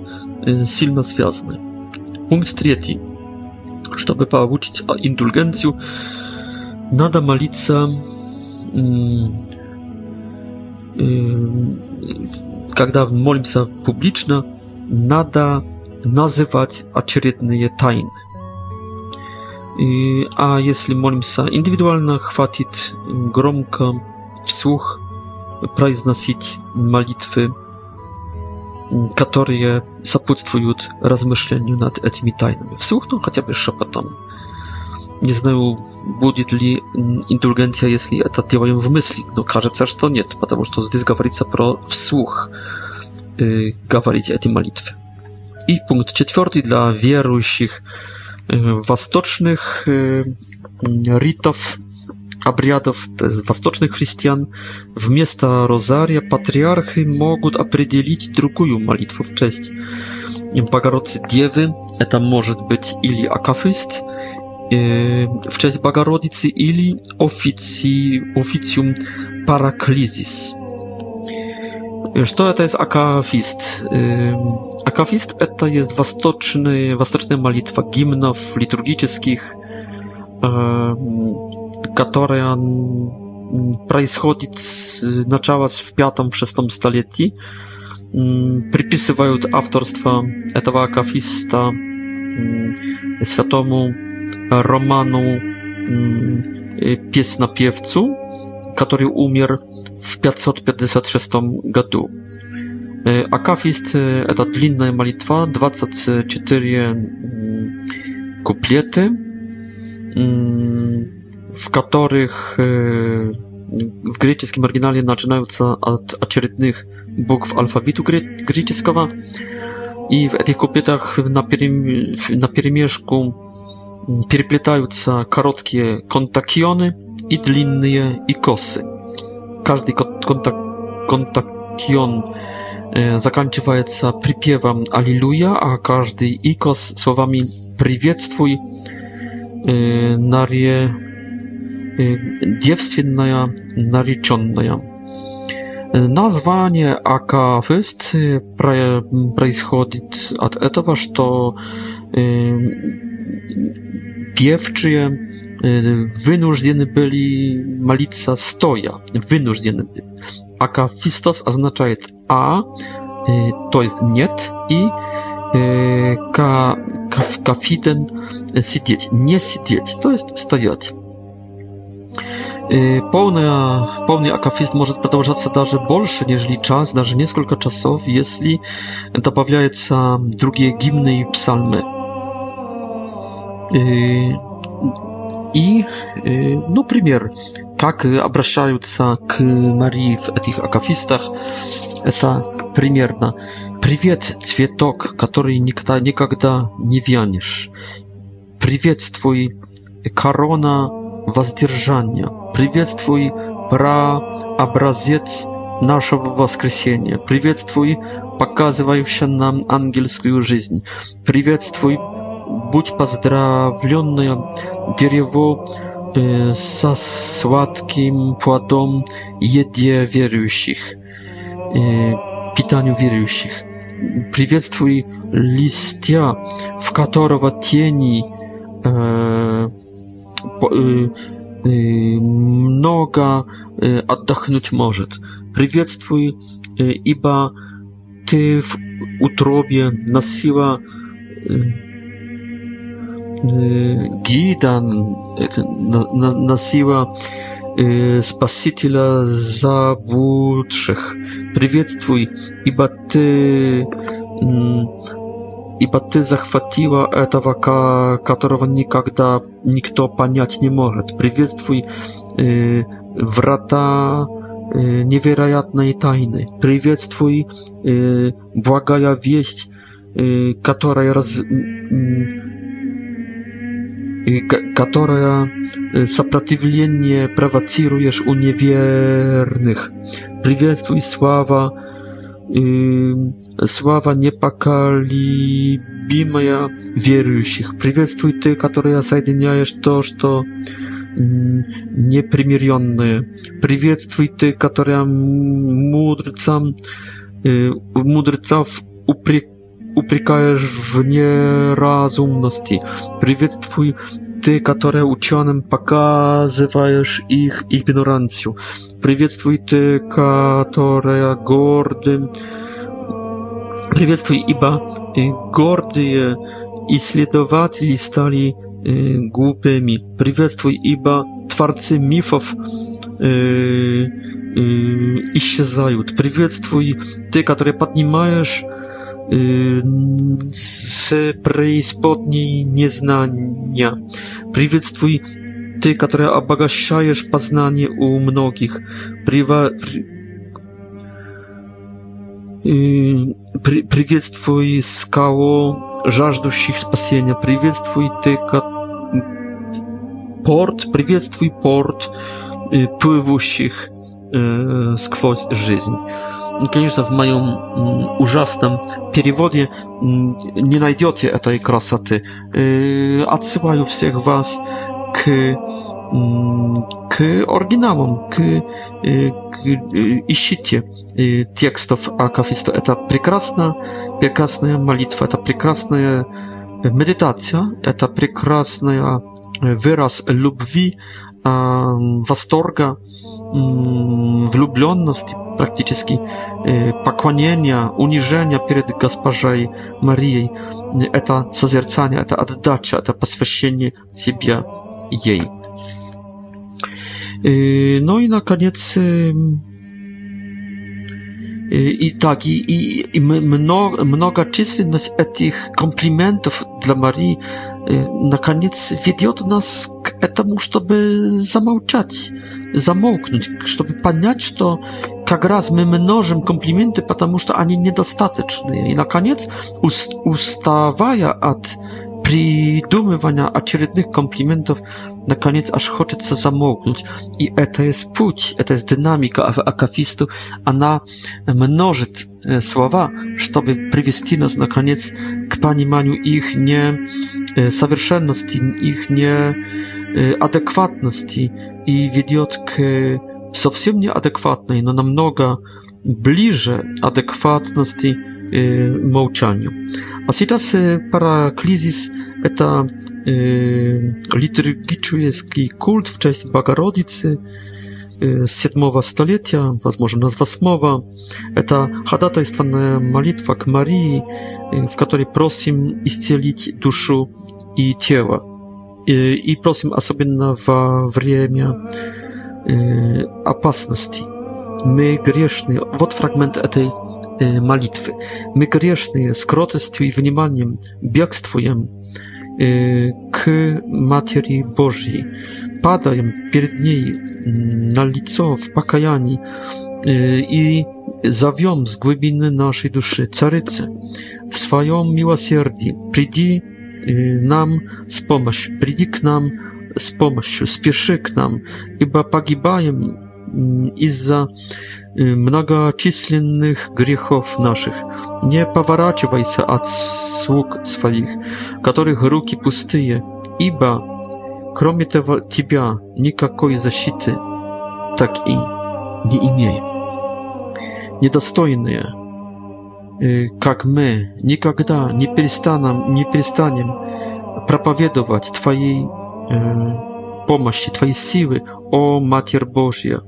silno związane. Punkt trzeci чтобы получить индульгенцию, надо молиться когда молимся публично, надо называть очередные тайны. И, а если молимся индивидуально, хватит громко вслух произносить молитвы которые сопутствуют размышлению над этими тайнами, вслух, ну хотя бы шепотом. Не знаю, будет ли индульгенция, если это делаем в мысли, но кажется, что нет, потому что здесь говорится про вслух э, говорить эти молитвы. И пункт четвертый для верующих э, восточных э, ритов обрядов восточных христиан, вместо розария патриархи могут определить другую молитву в честь Богородцы Девы. Это может быть или акафист, в честь Богородицы или офици, официум параклизис. Что это есть акафист? Акафист – это есть восточный, восточная молитва гимнов, литургических которая происходит начало в пятом-шестом столетии, приписывают авторство этого акафиста святому Роману песнопевцу, который умер в 556 году. Акафист – это длинная молитва, 24 куплеты, w których e, w greckim oryginale zaczynają od acerytnych bogów alfabetu greckiego i w tych kopietach na pierimieszku mm, pierplitają się krótkie kontakiony i длинne ikosy. Każdy kontak kontakion e, zakończywa się przypiewem Alleluja, a każdy ikos słowami Przywiedztwój e, narie девственная нареченная. Название Акафист происходит от этого, что певчие вынуждены были молиться стоя. Вынуждены. Акафистос означает «а», то есть «нет», и кафиден сидеть, не сидеть, то есть стоять. Pełna, pełny akafizm może продолжаться даже больше, нежели час, даже несколько часов, если добавляются другие гимны и псалмы. И, ну, пример, как обращаются к Марии в этих акафистах, это примерно «Привет, цветок, который никогда, никогда не вянешь», «Приветствуй, корона, воздержания. Приветствуй прообразец нашего воскресения. Приветствуй показывающий нам ангельскую жизнь. Приветствуй, будь поздравленное дерево э, со сладким плодом еде верующих, э, питанию верующих. Приветствуй листья, в которого тени э, много отдохнуть может. Приветствуй, ибо ты в утробе носила гида, носила Спасителя заблудших. Приветствуй, ибо ты i paty zachwatiła etawa ka, katorowa nikakda nikto paniać nie może. Przywiedz twój y, wrata y, niewierajatnej tajny. Przywiedz twój y, błagaja wieść, y, katora raz... Y, y Katora y, sapratywlienie prawa cirujesz u niewiernych. Przywiedz twój sława, Mm, sława niepokalibimaja wierzących. Przywiestuj ty, która zjednajesz to, co mm, nieprzymierzone. Przywiestuj ty, która mądrcom y, mądrców upri, uprykajesz w nierozumności. Przywiestuj ты, которые ученым показываешь их игнорантию. Приветствуй ты, которые горды. Приветствуй, ибо гордые исследователи стали głupimi. Приветствуй, ибо творцы мифов исчезают. Приветствуй, ты, который поднимаешь z yy, preispodniej nieznania. Przywiedztwuj ty, która obagaszajesz poznanie u mnogich. Priwa... Przywiedztwuj yy, skało żażdusich spasienia. Przywiedztwuj ty, ka... port, przywiedztwuj port yy, pływusich skwoć żyzni конечно, в моем ужасном переводе не найдете этой красоты. Отсылаю всех вас к к оригиналам, к, к ищите текстов акафиста. Это прекрасная, прекрасная молитва, это прекрасная медитация, это прекрасная wyraz lubwi, wastorga, mm, wlubionności praktycznie, y, pokłonienia, uniżenia przed gospodarzem Marii. To zazercanie, to oddacie, to poświęcenie siebie jej. Y, no i na koniec i tak, i, i, i mnoga czystość e tych komplimentów dla Marii y, na koniec wiedzie nas k e temu, żeby zamałczać, zamołknąć, żeby paniać to, jak raz my mnożymy komplimenty, ponieważ ani niedostateczny I na koniec, ustawaja od придумывания очередных комплиментов, наконец аж хочется замолкнуть. И это есть путь, это есть динамика акафисту. Она множит слова, чтобы привести нас наконец к пониманию их несовершенности, их неадекватности и ведет к совсем неадекватной, но намного ближе адекватности э, молчанию. А сейчас э, параклизис – это э, литургический культ в честь Богородицы э, 7 столетия, возможно, с 8 Это ходатайственная молитва к Марии, э, в которой просим исцелить душу и тело. Э, и просим особенно во время э, опасности. Мы грешны. Вот фрагмент этой молитвы. Мы грешные с кротостью и вниманием бегствуем к Матери Божьей, падаем перед ней на лицо в покаянии и зовем с глубины нашей души Царицы в своем милосердии. Приди нам с помощью, приди к нам с помощью, спеши к нам, ибо погибаем из-за многочисленных грехов наших. Не поворачивайся от слуг своих, которых руки пустые, ибо кроме того тебя никакой защиты так и не имеем. Недостойные, как мы, никогда не перестанем, не перестанем проповедовать Твоей помощи, Твоей силы, о Матерь Божья.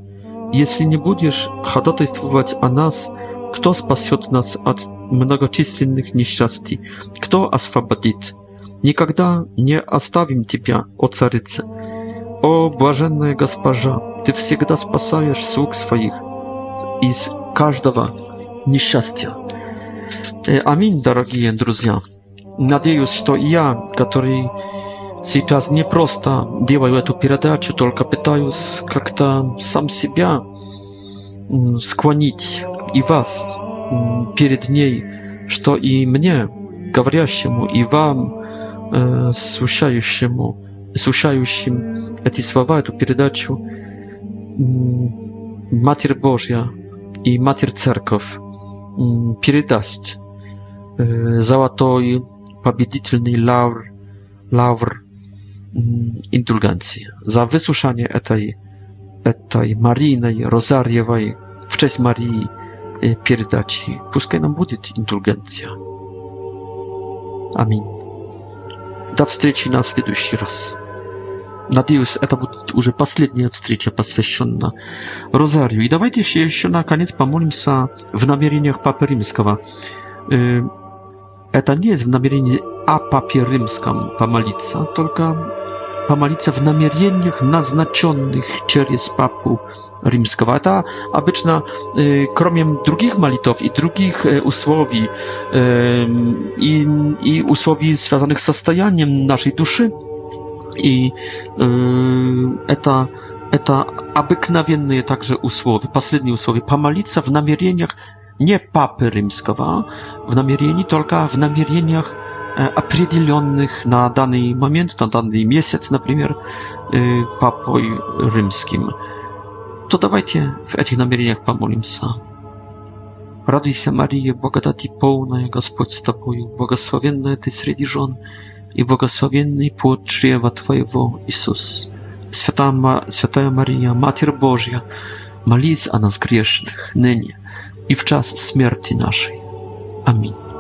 Если не будешь ходатайствовать о нас, кто спасет нас от многочисленных несчастий? Кто освободит? Никогда не оставим тебя, о Царице, О, блаженная госпожа, ты всегда спасаешь слуг своих из каждого несчастья. Э, аминь, дорогие друзья. Надеюсь, что я, который Сейчас не просто делаю эту передачу, только пытаюсь как-то сам себя склонить и вас перед ней, что и мне, говорящему, и вам, слушающему, слушающим эти слова, эту передачу, Матерь Божья и Матерь Церковь передаст золотой победительный лавр, лавр indulgencji, za wysłuszanie tej, tej marijnej, rozariewej, w cześć Marii передачи. Пускай нам будет индульгенция. Аминь. До встречи на следующий раз. Надеюсь, это будет уже последняя встреча, посвященная Розарию. И давайте еще, еще наконец помолимся в намерениях Папы Римского. Это не есть в намерении о папиримском помолиться, только помолиться в намерениях, назначенных через папу римского. Это обычно, э, кроме других молитв и других э, условий, э, и, и условий, связанных с состоянием нашей души, и э, это это обыкновенные также условия, последние условия, помолиться в намерениях nie papy rzymskiego w namierzeniu, tylko w namierzeniach определенных e, na dany moment, na dany miesiąc, na przykład e, papoj rzymskim. To dawajcie w tych namierzeniach pomolimsa. Raduj się Maryjo, błogodati pełna, Господь z Tobą, błogosławiona Ty wśród żon i błogosławiony płód czrzewa Twojego, Jezus. Święta Maryja, Matier Boża, Bożia, się o nas grzesznych, nynie i w czas śmierci naszej. Amin.